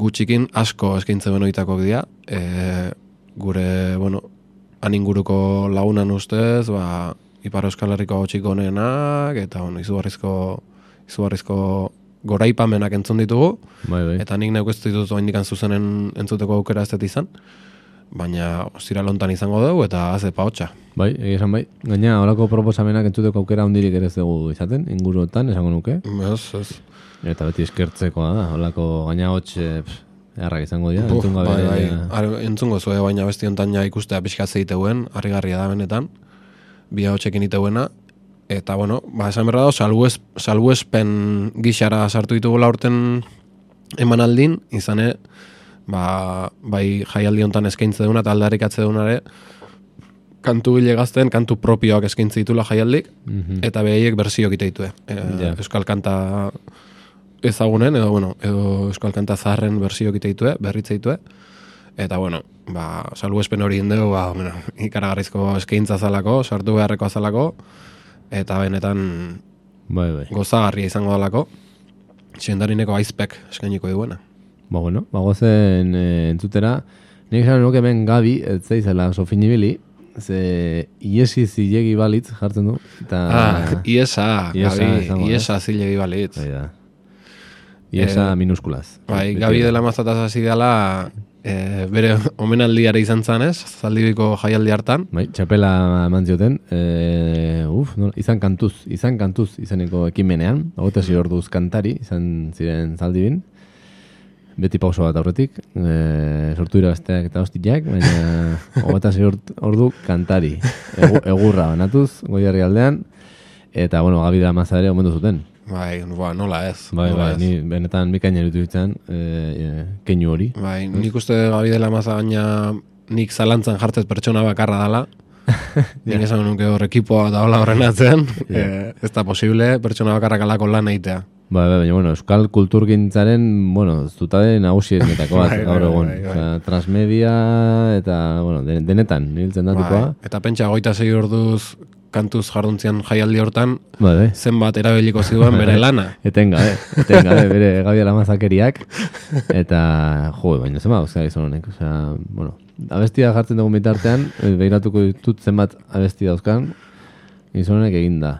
gutxikin asko eskaintzeuen oitakok dira, e, gure, bueno, han inguruko lagunan ustez, ba, Ipar Euskal Herriko onenak, eta bueno, izugarrizko, izugarrizko goraipamenak entzun ditugu, Bai, bai. Eta nik neuk ez ditut oindikan zuzenen entzuteko aukera ez izan. Baina ostira lontan izango dugu eta azepa hotxa. Bai, egia esan bai. Gaina, horako proposamenak entzuteko aukera handirik ere ez dugu izaten, inguruotan, esango nuke. Ez, ez. Eta beti eskertzekoa da, holako gaina hotx, errak izango dira, Buf, entzun gabe. bai, bai. Ar- entzungo zue, baina besti hontan ja ikustea pixka zeiteuen, harrigarria da benetan, bi hotxekin iteuena. Eta, bueno, ba, esan berra da, salbues, salbuespen gixara sartu ditugula urten emanaldin, izane, ba, bai jaialdi hontan eskaintze duna eta aldarik atze dunare, kantu gile gazten, kantu propioak eskaintze ditula jaialdik, Mhm. eta behaiek berziok iteitue. E, Ja. Euskal kanta ezagunen, edo, bueno, edo Euskal kanta zaharren berziok iteitue, berritzeitue. Eta, bueno, ba, salbuespen hori indegu, ba, bueno, ikaragarrizko eskaintza zalako, sartu beharreko azalako, eta benetan Bai, bai. gozagarria izango dalako, sendarineko aizpek eskainiko duena. Ba, bueno, bagozen e, entzutera. Nik esan nuke hemen Gabi, ez zaizela sofinibili, ze iesi zilegi balitz jartzen du. Eta, Ah, iesa, Iesa, Gabi, da. iesa zilegi balitz. Bai da. Iesa Eh, minuskulaz. Bai, Beti Gabi dela mazataz hasi dela, e, bere omenaldiare izan zanez, zaldibiko jaialdi hartan. Bai, txapela eman zioten, e, uf, nola, izan kantuz, izan kantuz izeneko ekimenean, hogeita sei orduz kantari, izan ziren zaldibin, beti pauso bat aurretik, e, sortu irabazteak eta hostiak, baina hogeita sei ort- ordu kantari, Egu, egurra banatuz, goiarri aldean, eta, bueno, Gabi da maza ere omendu zuten. Bai, ba, nola ez. Bai, nola bai, ez. ni benetan bikaina irutu ditzen, e, e, keinu hori. Bai, nik uste gabi dela maza baina nik zalantzan jartzez pertsona bakarra dala. Nik esan nuke hor ekipoa da hola horren atzean. eh, ez da posible pertsona bakarrak alako lan eitea. Bai, bai, baina, bueno, euskal kulturgintzaren, bueno, zutade nagusienetako bat, Bai, gaur bai, egun. bai. Osea, transmedia eta, bueno, den- denetan, niltzen datukoa. Bai, eta pentsa goita zei orduz kantuz jarduntzian jaialdi hortan, bai. zenbat erabiliko ziduen bere lana. Etengabe, etengabe, bere gabi alamazakeriak. Eta, jo, baina zema, osea, gizon honek, osea, bueno, abestia jartzen dugun bitartean, eh, begiratuko ditut zenbat abesti dauzkan, gizon honek eginda.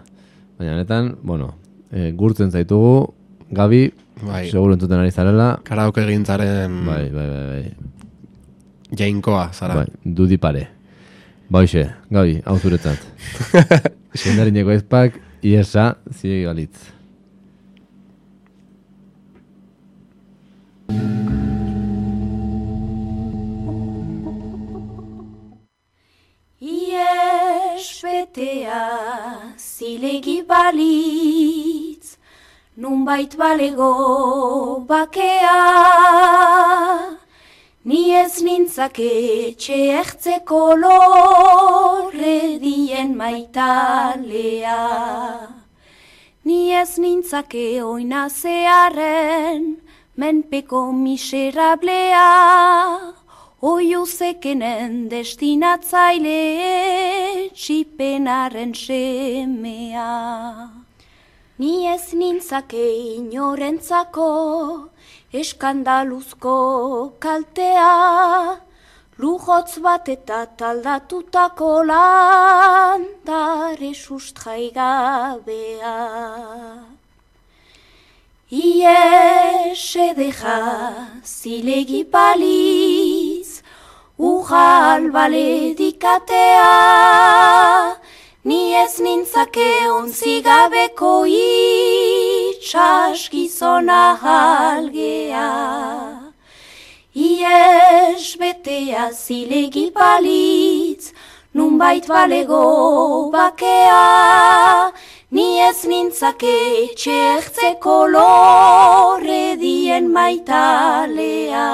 Baina honetan, bueno, e, gurtzen zaitugu, gabi, Bai. seguro entzuten ari zarela, Karaoke gintzaren bai, bai, bai, bai, jainkoa, zara. bai, dudi pare. Baixe, gabi, hau zuretzat. Sendarineko ezpak, iesa, ziegi galitz. Ies betea zilegi balitz, nunbait balego bakea, ni ez nintzake txertzeko lorre dien maitalea. Ni ez nintzake oina zearen, menpeko miserablea, oiu zekenen destinatzaile, txipenaren semea. Ni ez nintzake inorentzako, eskandaluzko kaltea, lujotz bat eta taldatutako landare sustraigabea. Iese deja zilegi paliz, ujal baledikatea, ni ez nintzake ontzi gabeko itxas gizona halgea. Ies betea zilegi palitz, nunbait balego bakea, ni ez nintzake txertzeko lorre dien maitalea.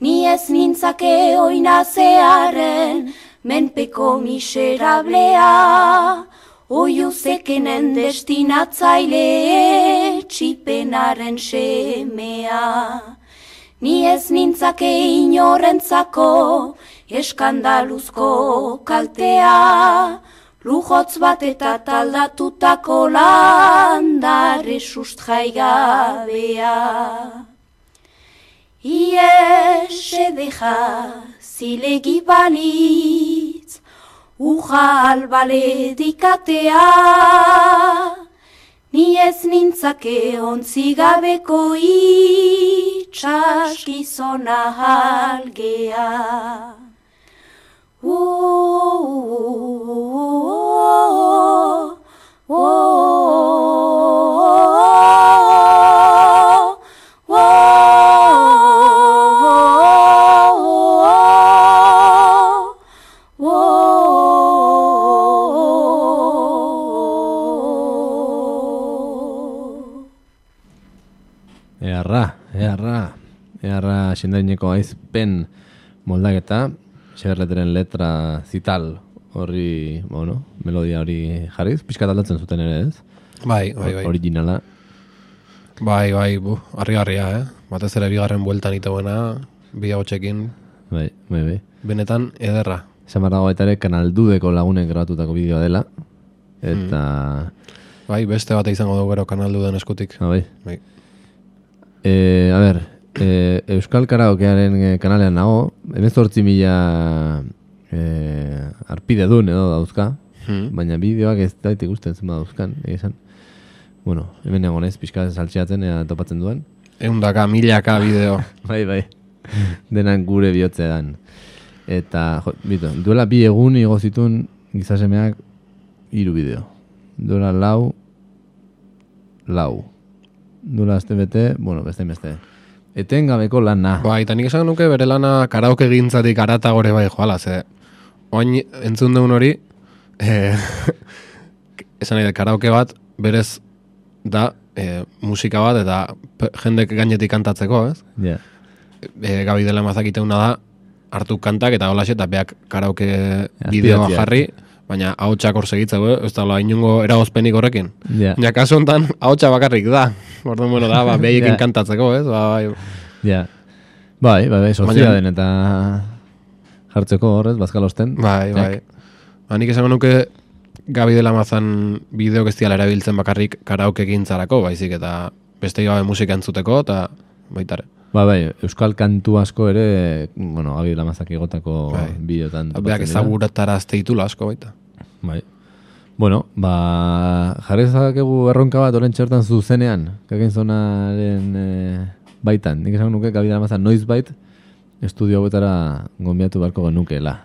Ni ez nintzake oinazearen menpeko miserablea, oiu zekenen destinatzaile txipenaren semea. Ni ez nintzake inorentzako eskandaluzko kaltea, lujotz bat eta taldatutako landare sustraigabea. Iese deja zilegi balitz, ujal baledikatea, ni ez nintzake ontzi gabeko itxas halgea. Earra, earra, earra sendaineko aizpen moldaketa, xeberleteren letra zital horri, bueno, melodia hori jarriz, pixkat aldatzen zuten ere ez, Bai, bai, bai. originala. Bai, bai, bu, harri-harria, eh? Batez ere bigarren bueltan itoena, bi hotxekin, Bai, bai, bai. benetan ederra. Esan barra baita ere kanaldudeko lagunek grabatutako bideoa dela, eta, Bai, beste bat izango dugu gero kanaldu den eskutik. ah, bai. Bai. E, a ber, e, Euskal Karaokearen e, kanalean nago, emezortzi mila e, arpide duen edo dauzka, Hmm. baina bideoak ez dait ikusten zen dauzkan, egia esan. Bueno, hemen egon ez, pixka saltxeatzen ea topatzen duen. Eundaka, milaka bideo. Bai, bai, denak gure bihotzean. Eta, jo, bito, duela bi egun igo zituen gizasemeak hiru bideo. Duela lau, lau. Duela azte bete, bueno, beste beste. Etengabeko lana. Bai, eta nik esan nuke bere lana karaoke gintzatik arata gore bai joala, ze oin entzun deun hori, eh, esan nahi, dut, karaoke bat berez da e, musika bat eta jendek gainetik kantatzeko, ez? Ja. E, gabi dela mazakiteuna da, hartu kantak eta holaxe eta beak karaoke bideoa jarri, baina ahotsak hor segitzeko, eh? ez da la inungo eragozpenik horrekin. Ja. Ja, kasu honetan, ahotsa bakarrik da. Orduan, bueno, da, ba, behaiekin Ja. kantatzeko, ez? Ba, bai, Ja. Bai, bai, bai, Baina- den eta jartzeko horrez, bazkalosten. bai, bai. Ba, nik esango nuke Gabi dela mazan bideo ez diala erabiltzen bakarrik karaoke gintzarako, baizik eta beste gabe musika entzuteko, eta baitare. Ba, bai, euskal kantu asko ere, bueno, gabi lamazak igotako Bai. bideotan. Beak dira. ezaguratarazte ditula asko baita. Bai. Bueno, ba, jarri ezakegu erronka bat oren txertan zuzenean, kakin zonaren e, baitan. Nik esan nuke, gabi lamazan noiz bait, estudio hauetara gombiatu beharko genukeela.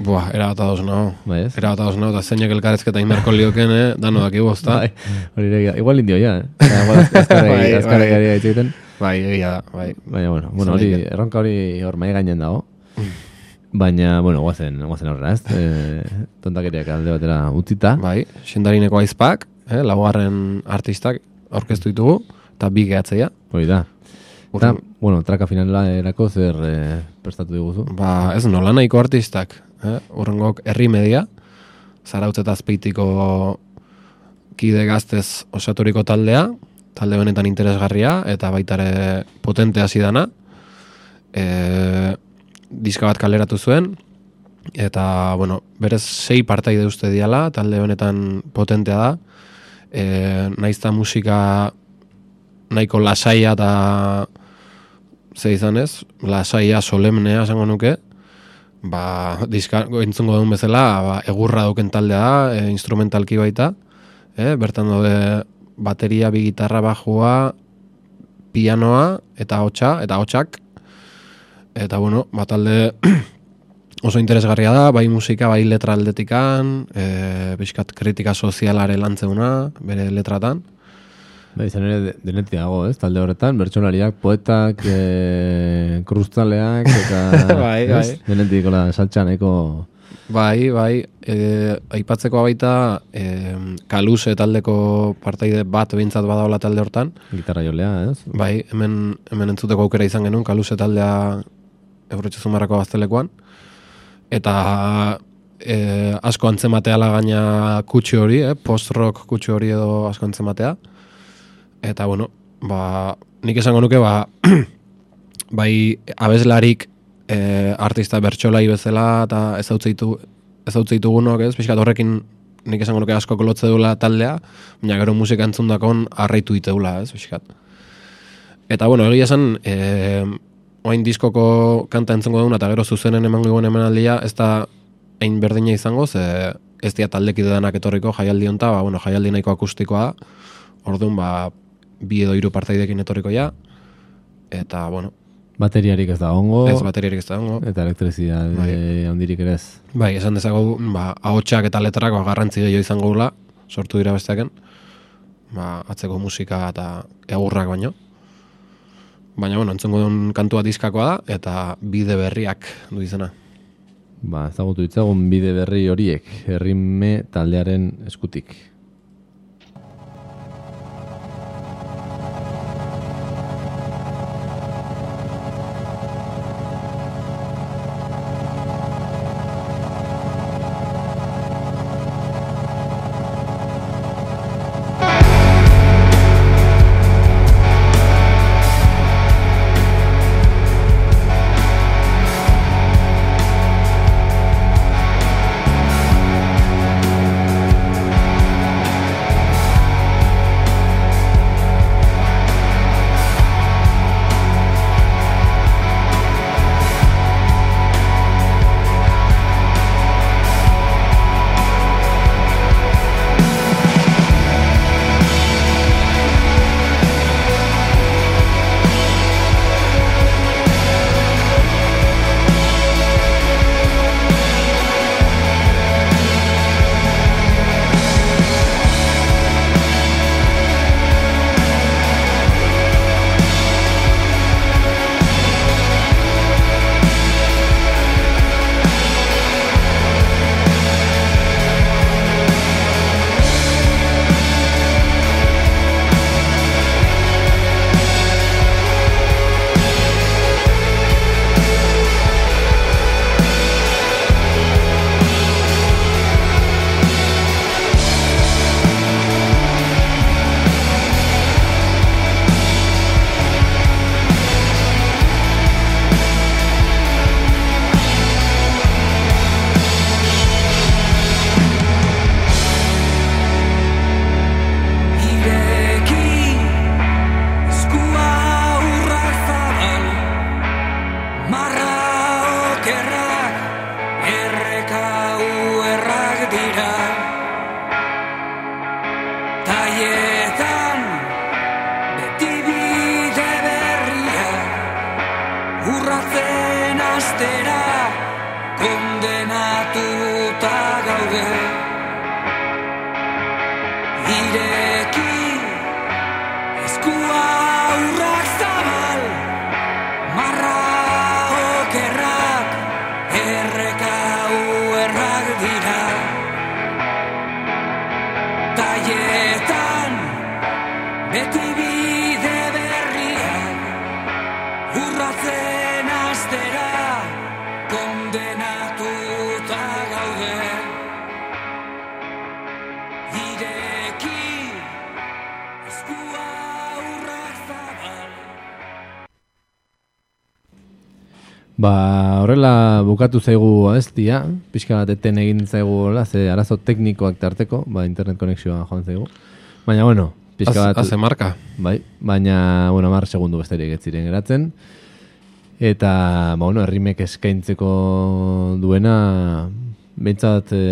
Buah, era bat ados nago. Bai, ez? Era bat ados nago, eta zeinak elkarrezketa inberko lioken, eh? dano dakigu, ezta? Bai, hori ere, igual indio ja, eh? Eta Igual azkarri bai. azkarri egiten. Bai, egia da, bai. Baina, bueno, bueno hori, erronka hori hor mai gainen dago. Baina, bueno, guazen, guazen horrela, ez? E, tontakeriak alde batera utzita. Bai, sendarineko aizpak, eh? laugarren artistak aurkeztu ditugu, eta bi gehatzea. Hori da. Eta, bueno, traka finalerako zer e, prestatu diguzu. Ba, ez nola nahiko artistak, eh? urrengok herri media, zarautz eta azpeitiko kide gaztez osaturiko taldea, talde benetan interesgarria, eta baitare potente hasi dana. E, diska bat kaleratu zuen, eta, bueno, berez sei partaide uste diala, talde honetan potentea da, e, naizta musika nahiko lasaia eta ze izan ez, lasaia solemnea esango nuke, ba, diska, entzungo duen bezala, ba, egurra duken taldea da, e, instrumentalki baita, e, bertan daude bateria, bi gitarra, bajua, pianoa, eta hotxa, eta hotxak, eta bueno, ba, talde oso interesgarria da, bai musika, bai letra aldetikan, e, bizkat kritika sozialare lantzeuna, bere letratan, Ba, izan ere de- denetik dago, ez? Talde horretan, bertsolariak, poetak, e, krustaleak, eta... Bai, bai. Denetik, hola, saltxa nahiko... Bai, bai, e, aipatzeko baita e, kaluse taldeko partaide bat behintzat badaola talde hortan. Gitarra jolea, ez? Bai, hemen, hemen entzuteko aukera izan genuen, kaluse taldea Eurotxe Zumarrako gaztelekoan. Eta e, asko antzemateala gaina kutsu hori, eh? post-rock kutsu hori edo asko antzematea. Eta, bueno, ba, nik esango nuke, ba, bai abeslarik e, artista bertsolai bezala eta ezautzeitu ezautzitugunok, ez? Pixkat horrekin nik esango nuke asko kolotze duela taldea, baina gero musika entzundakon arraitu diteula, ez? Pixkat. Eta bueno, egia esan, e, oain diskoko kanta entzungo duguna eta gero zuzenen emango duen emanaldia, ez da hain berdina izango, ze ez dia taldekide denak etorriko jaialdi honta, ba, bueno, jaialdi nahiko akustikoa orduan, ba, bi edo hiru partaidekin etorriko ja, eta, bueno, Bateriarik ez da ongo, ez bateriarik ez da ongo. eta elektrizidade Bai. handirik ere ez. Bai, esan dezago, ba, ahotsak eta letrak ba, garrantzi gehiago izango gula, sortu dira besteaken, ba, atzeko musika eta egurrak baino. Baina, bueno, entzungo duen kantua diskakoa da, eta bide berriak du izena. Ba, ezagutu ditzagun bide berri horiek, herrime taldearen eskutik. Bukatu zaigu abestia, pixka bat eten egin zaigu hola, ze arazo teknikoak tarteko, ba, internet konexioa joan zaigu. Baina, bueno, pixka bat... Haze marka. Bai, baina, bueno, mar segundu besterik ez ziren geratzen. Eta, ba, bueno, herrimek eskaintzeko duena, behintzat e,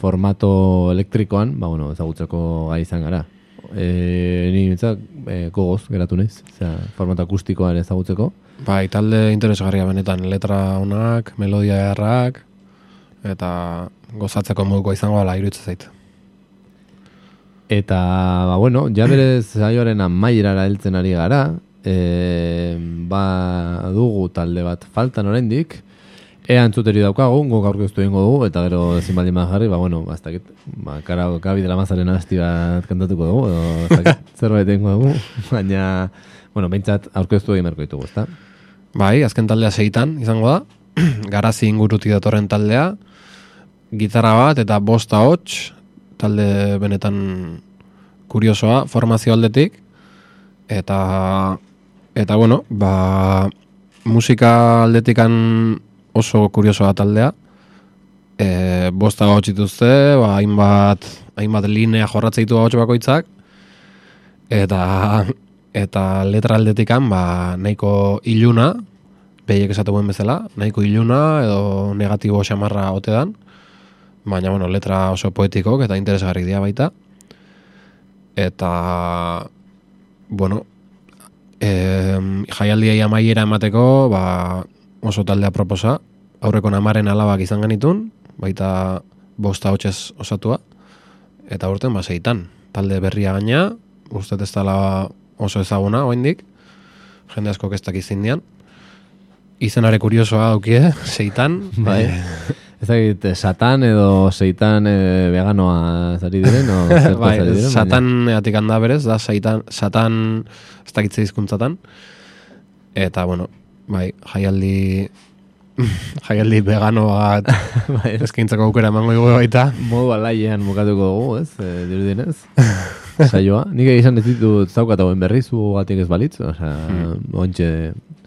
formato elektrikoan, ba, bueno, ezagutzeko gai izan gara. E, ni behintzat, e, gogoz geratu naiz, formato akustikoan ezagutzeko. Bai, talde interesgarria benetan, letra onak, melodia errak, eta gozatzeko moduko izango ala iruditzen zait. Eta, ba, bueno, ja berez saioaren amaierara heltzen ari gara, e, ba, dugu talde bat faltan oraindik, ea entzuteri daukagu, guk aurkeztu egingo dugu, eta gero ezin baldin jarri, ba, bueno, ba, ez dakit, ba, kara, kabi dela mazaren abesti bat kantatuko dugu, edo, zerbait egingo dugu, baina, bueno, behintzat aurkeztu egin berko ditugu, ezta? Bai, azken taldea seitan izango da, garazi ingurutik datorren taldea, gitarra bat eta bosta hots, talde benetan kuriosoa, formazio aldetik, eta, eta bueno, ba, musika aldetikan oso kuriosoa taldea, e, bosta hots dituzte, ba, hainbat, hainbat linea jorratzen ditu hots bakoitzak, eta eta letra aldetikan ba, nahiko iluna, behiek esatu guen bezala, nahiko iluna edo negatibo xamarra ote dan, baina bueno, letra oso poetikok eta interesgarri dira baita. Eta, bueno, e, jaialdiai amaiera emateko ba, oso taldea proposa, aurreko namaren alabak izan genitun, baita bosta hotxez osatua, eta urten ba, zeitan, talde berria gaina, uste ez dela oso ezaguna, oindik, jende asko ez dakiz indian. Izenare kuriosoa daukie, zeitan. Bai. Eh, Ez dakit, eh, satan edo seitan e, veganoa zari diren, o bai, zari diren, satan eatik handa berez, da satan, satan ez dakitze hizkuntzatan. Eta, bueno, bai, jaialdi jaialdi vegano bat bai, eskaintzako aukera emango dugu baita. modu alaiean bukatuko dugu, ez, e, dirudienez. Saioa. Nik egizan ez ditut zaukat hauen berri, zu gatik ez balitz, osea, Hmm. ontxe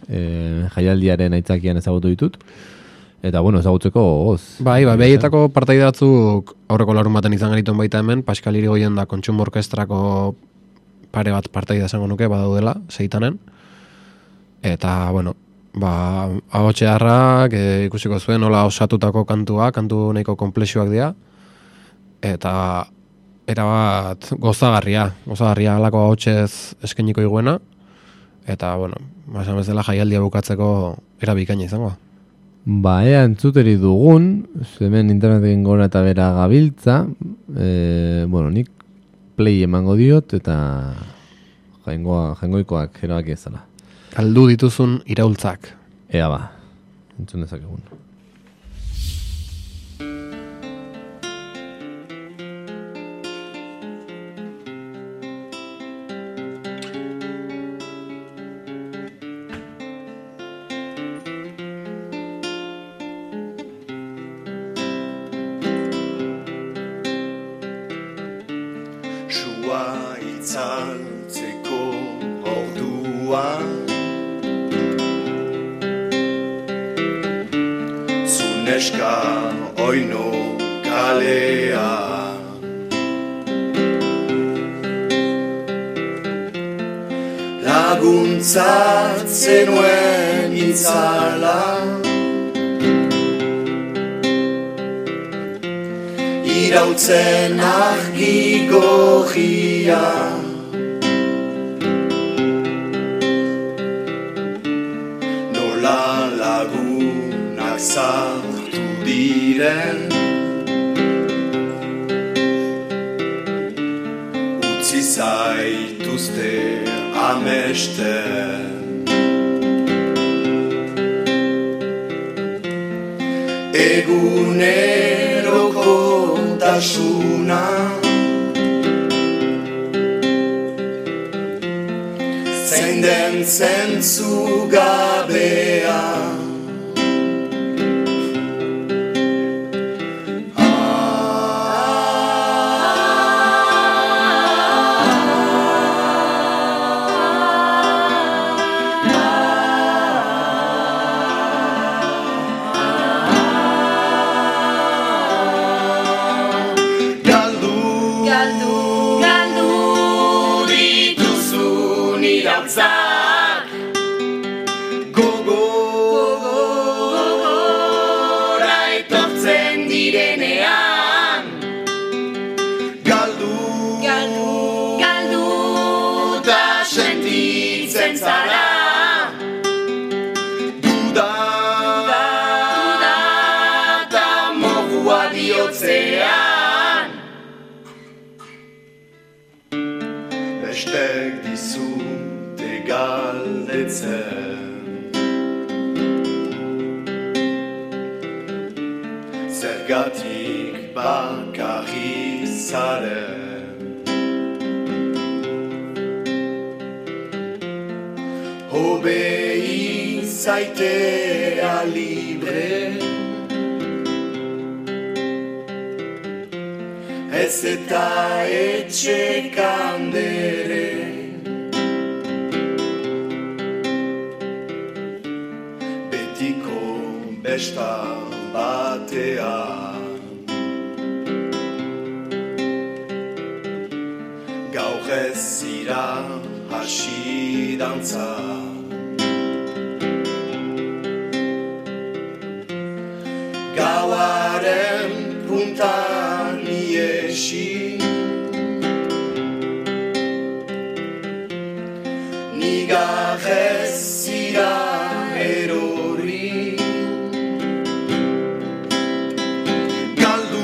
e, jaialdiaren aitzakian ezagutu ditut. Eta, bueno, ezagutzeko goz. Bai, bai, behietako partaide batzuk aurreko larun baten izan genituen baita hemen, Pascal Irigoyen da kontsumo orkestrako pare bat partaide esango nuke badaudela, seitanen. Eta, bueno, ba, ahotxe harrak, e, ikusiko zuen, nola osatutako kantua, kantu nahiko komplexuak dira. Eta, era bat gozagarria, gozagarria alako ahotxez eskeniko iguena. Eta, bueno, ba, esan bezala jaialdia bukatzeko era bikaina izango. Ba, ea entzuteri dugun, hemen interneten gora eta bera gabiltza, e, bueno, nik play emango diot, eta jaingoa, jaingoikoak erabaki ezala. Galdu dituzun iraultzak. Ea ba, entzun dezakegun. Gorria Nola lagun Begiak zartu diren? Utzi zaituzte amesten. Eguneroko tasuna Zein Zaitea libre. Ez eta etxe kandere. Betiko besta batean Gaur ez zira hasi dantza puntan iesi Nigarrez zira erori Galdu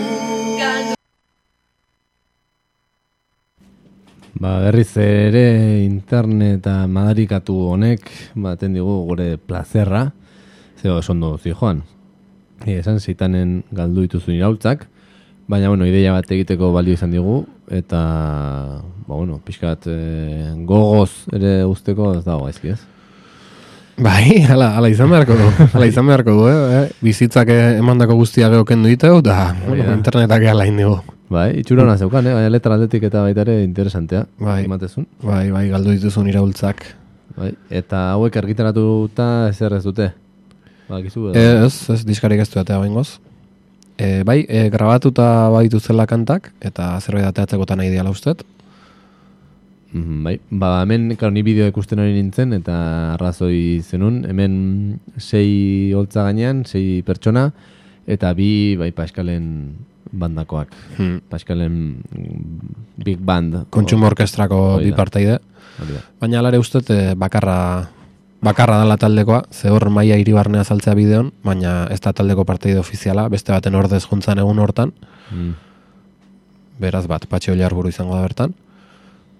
Ba, berriz ere interneta madarikatu honek baten digu gure plazerra, zeo esondo zi joan. E, esan zitanen galdu dituzun iraultzak, baina bueno, ideia bat egiteko balio izan digu, eta ba, bueno, pixkat e, gogoz ere usteko ez dago gaizki ez. Bai, hala, hala izan beharko du. Hala izan beharko du, eh? eh? Bizitzak eh, emandako guztia geoken duiteu, da bueno, da. internetak ala indigu. Bai, itxura hona zeukan, eh? baina letra aldetik eta baita ere interesantea. Bai. Ematezun. Bai, bai, galdu dituzun iraultzak. Bai. Eta hauek argitaratuta ezer ez dute. Bakizu edo? Ez, ez, diskarik ez du atea bengoz. E, bai, e, grabatuta baditu zela kantak, eta zerbait ateatzekotan nahi diala ustet. Mhm, Bai, ba, hemen, karo, ni bideo ikusten hori nintzen, eta arrazoi zenun, hemen sei holtza gainean, sei pertsona, eta bi, bai, Paskalen bandakoak. Hmm. Paskalen mm, Big Band. Kontsumo orkestrako bi da. Baina alare ustet e, bakarra bakarra dala taldekoa, ze hor maia iribarnea saltzea bideon, baina ez da taldeko parteide ofiziala, beste baten ordez juntzan egun hortan, Mm, beraz bat, patxe buru izango da bertan.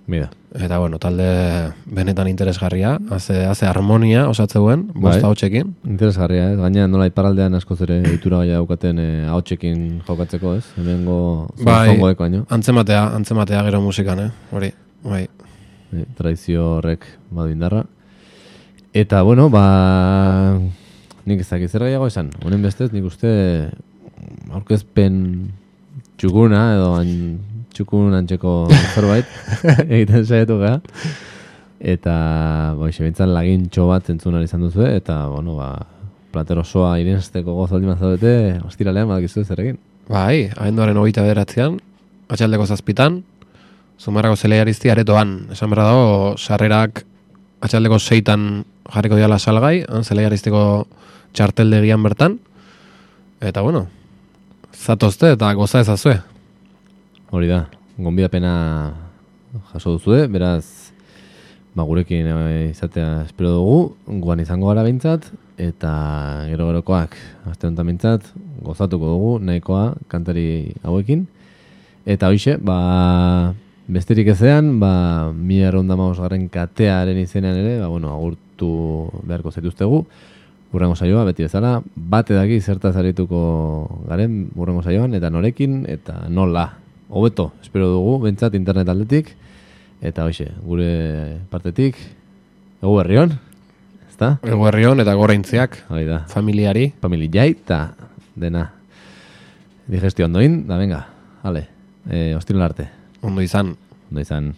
Mira, Eta bueno, talde benetan interesgarria, haze, haze harmonia osatzeuen, bosta Bai. hotxekin. interesgarria, ez? Gaina nola iparaldean askoz ere itura gaia daukaten ahotsekin jokatzeko, ez? Hemengo Bai, zongoeko baino. antzematea, antzematea gero musikan, eh? Hori, bai. Eh, tradizio horrek badu indarra. Eta, bueno, ba... Nik ez dakit zer gehiago esan. Honen bestez, nik uste aurkezpen txukuna edo an, txukun antxeko zerbait egiten saiatu gara. Eta, ba, bintzan lagintxo bat entzun ahal izan duzu, eta, bueno, ba, plater osoa irensteko gozo aldin zaudete, ostiralean, badakizu zer egin. Bai, abenduaren hogeita bederatzean, atxaldeko zazpitan, zumarrako zeleiarizti aretoan. Esan berra dago, sarrerak atxaldeko seitan jarriko diala salgai, han zeleiariztiko txarteldegian bertan. Eta bueno, zatozte eta goza ezazue. Hori da, gonbidapena jaso duzue, beraz, ba, gurekin eh, izatea espero dugu, guan izango gara behintzat, eta gero gerokoak, aste honetan behintzat, gozatuko dugu, nahikoa kantari hauekin. Eta hoxe, ba, besterik ezean, ba, mi erronda garen katearen izenean ere, ba, bueno, agurtu beharko zaituztegu, Urrengo saioa, beti bezala, bate daki zertaz arituko garen urrengo saioan, eta norekin, eta nola. Hobeto, espero dugu, bentsat internet aldetik, eta hoxe, gure partetik, egu berrion, ezta? Ego herrion eta goraintziak, Hoi da, familiari. familia jai, eta dena. Digestio ondoin, da venga, ale, e, ostirela arte, Ondo izan. ondo izan.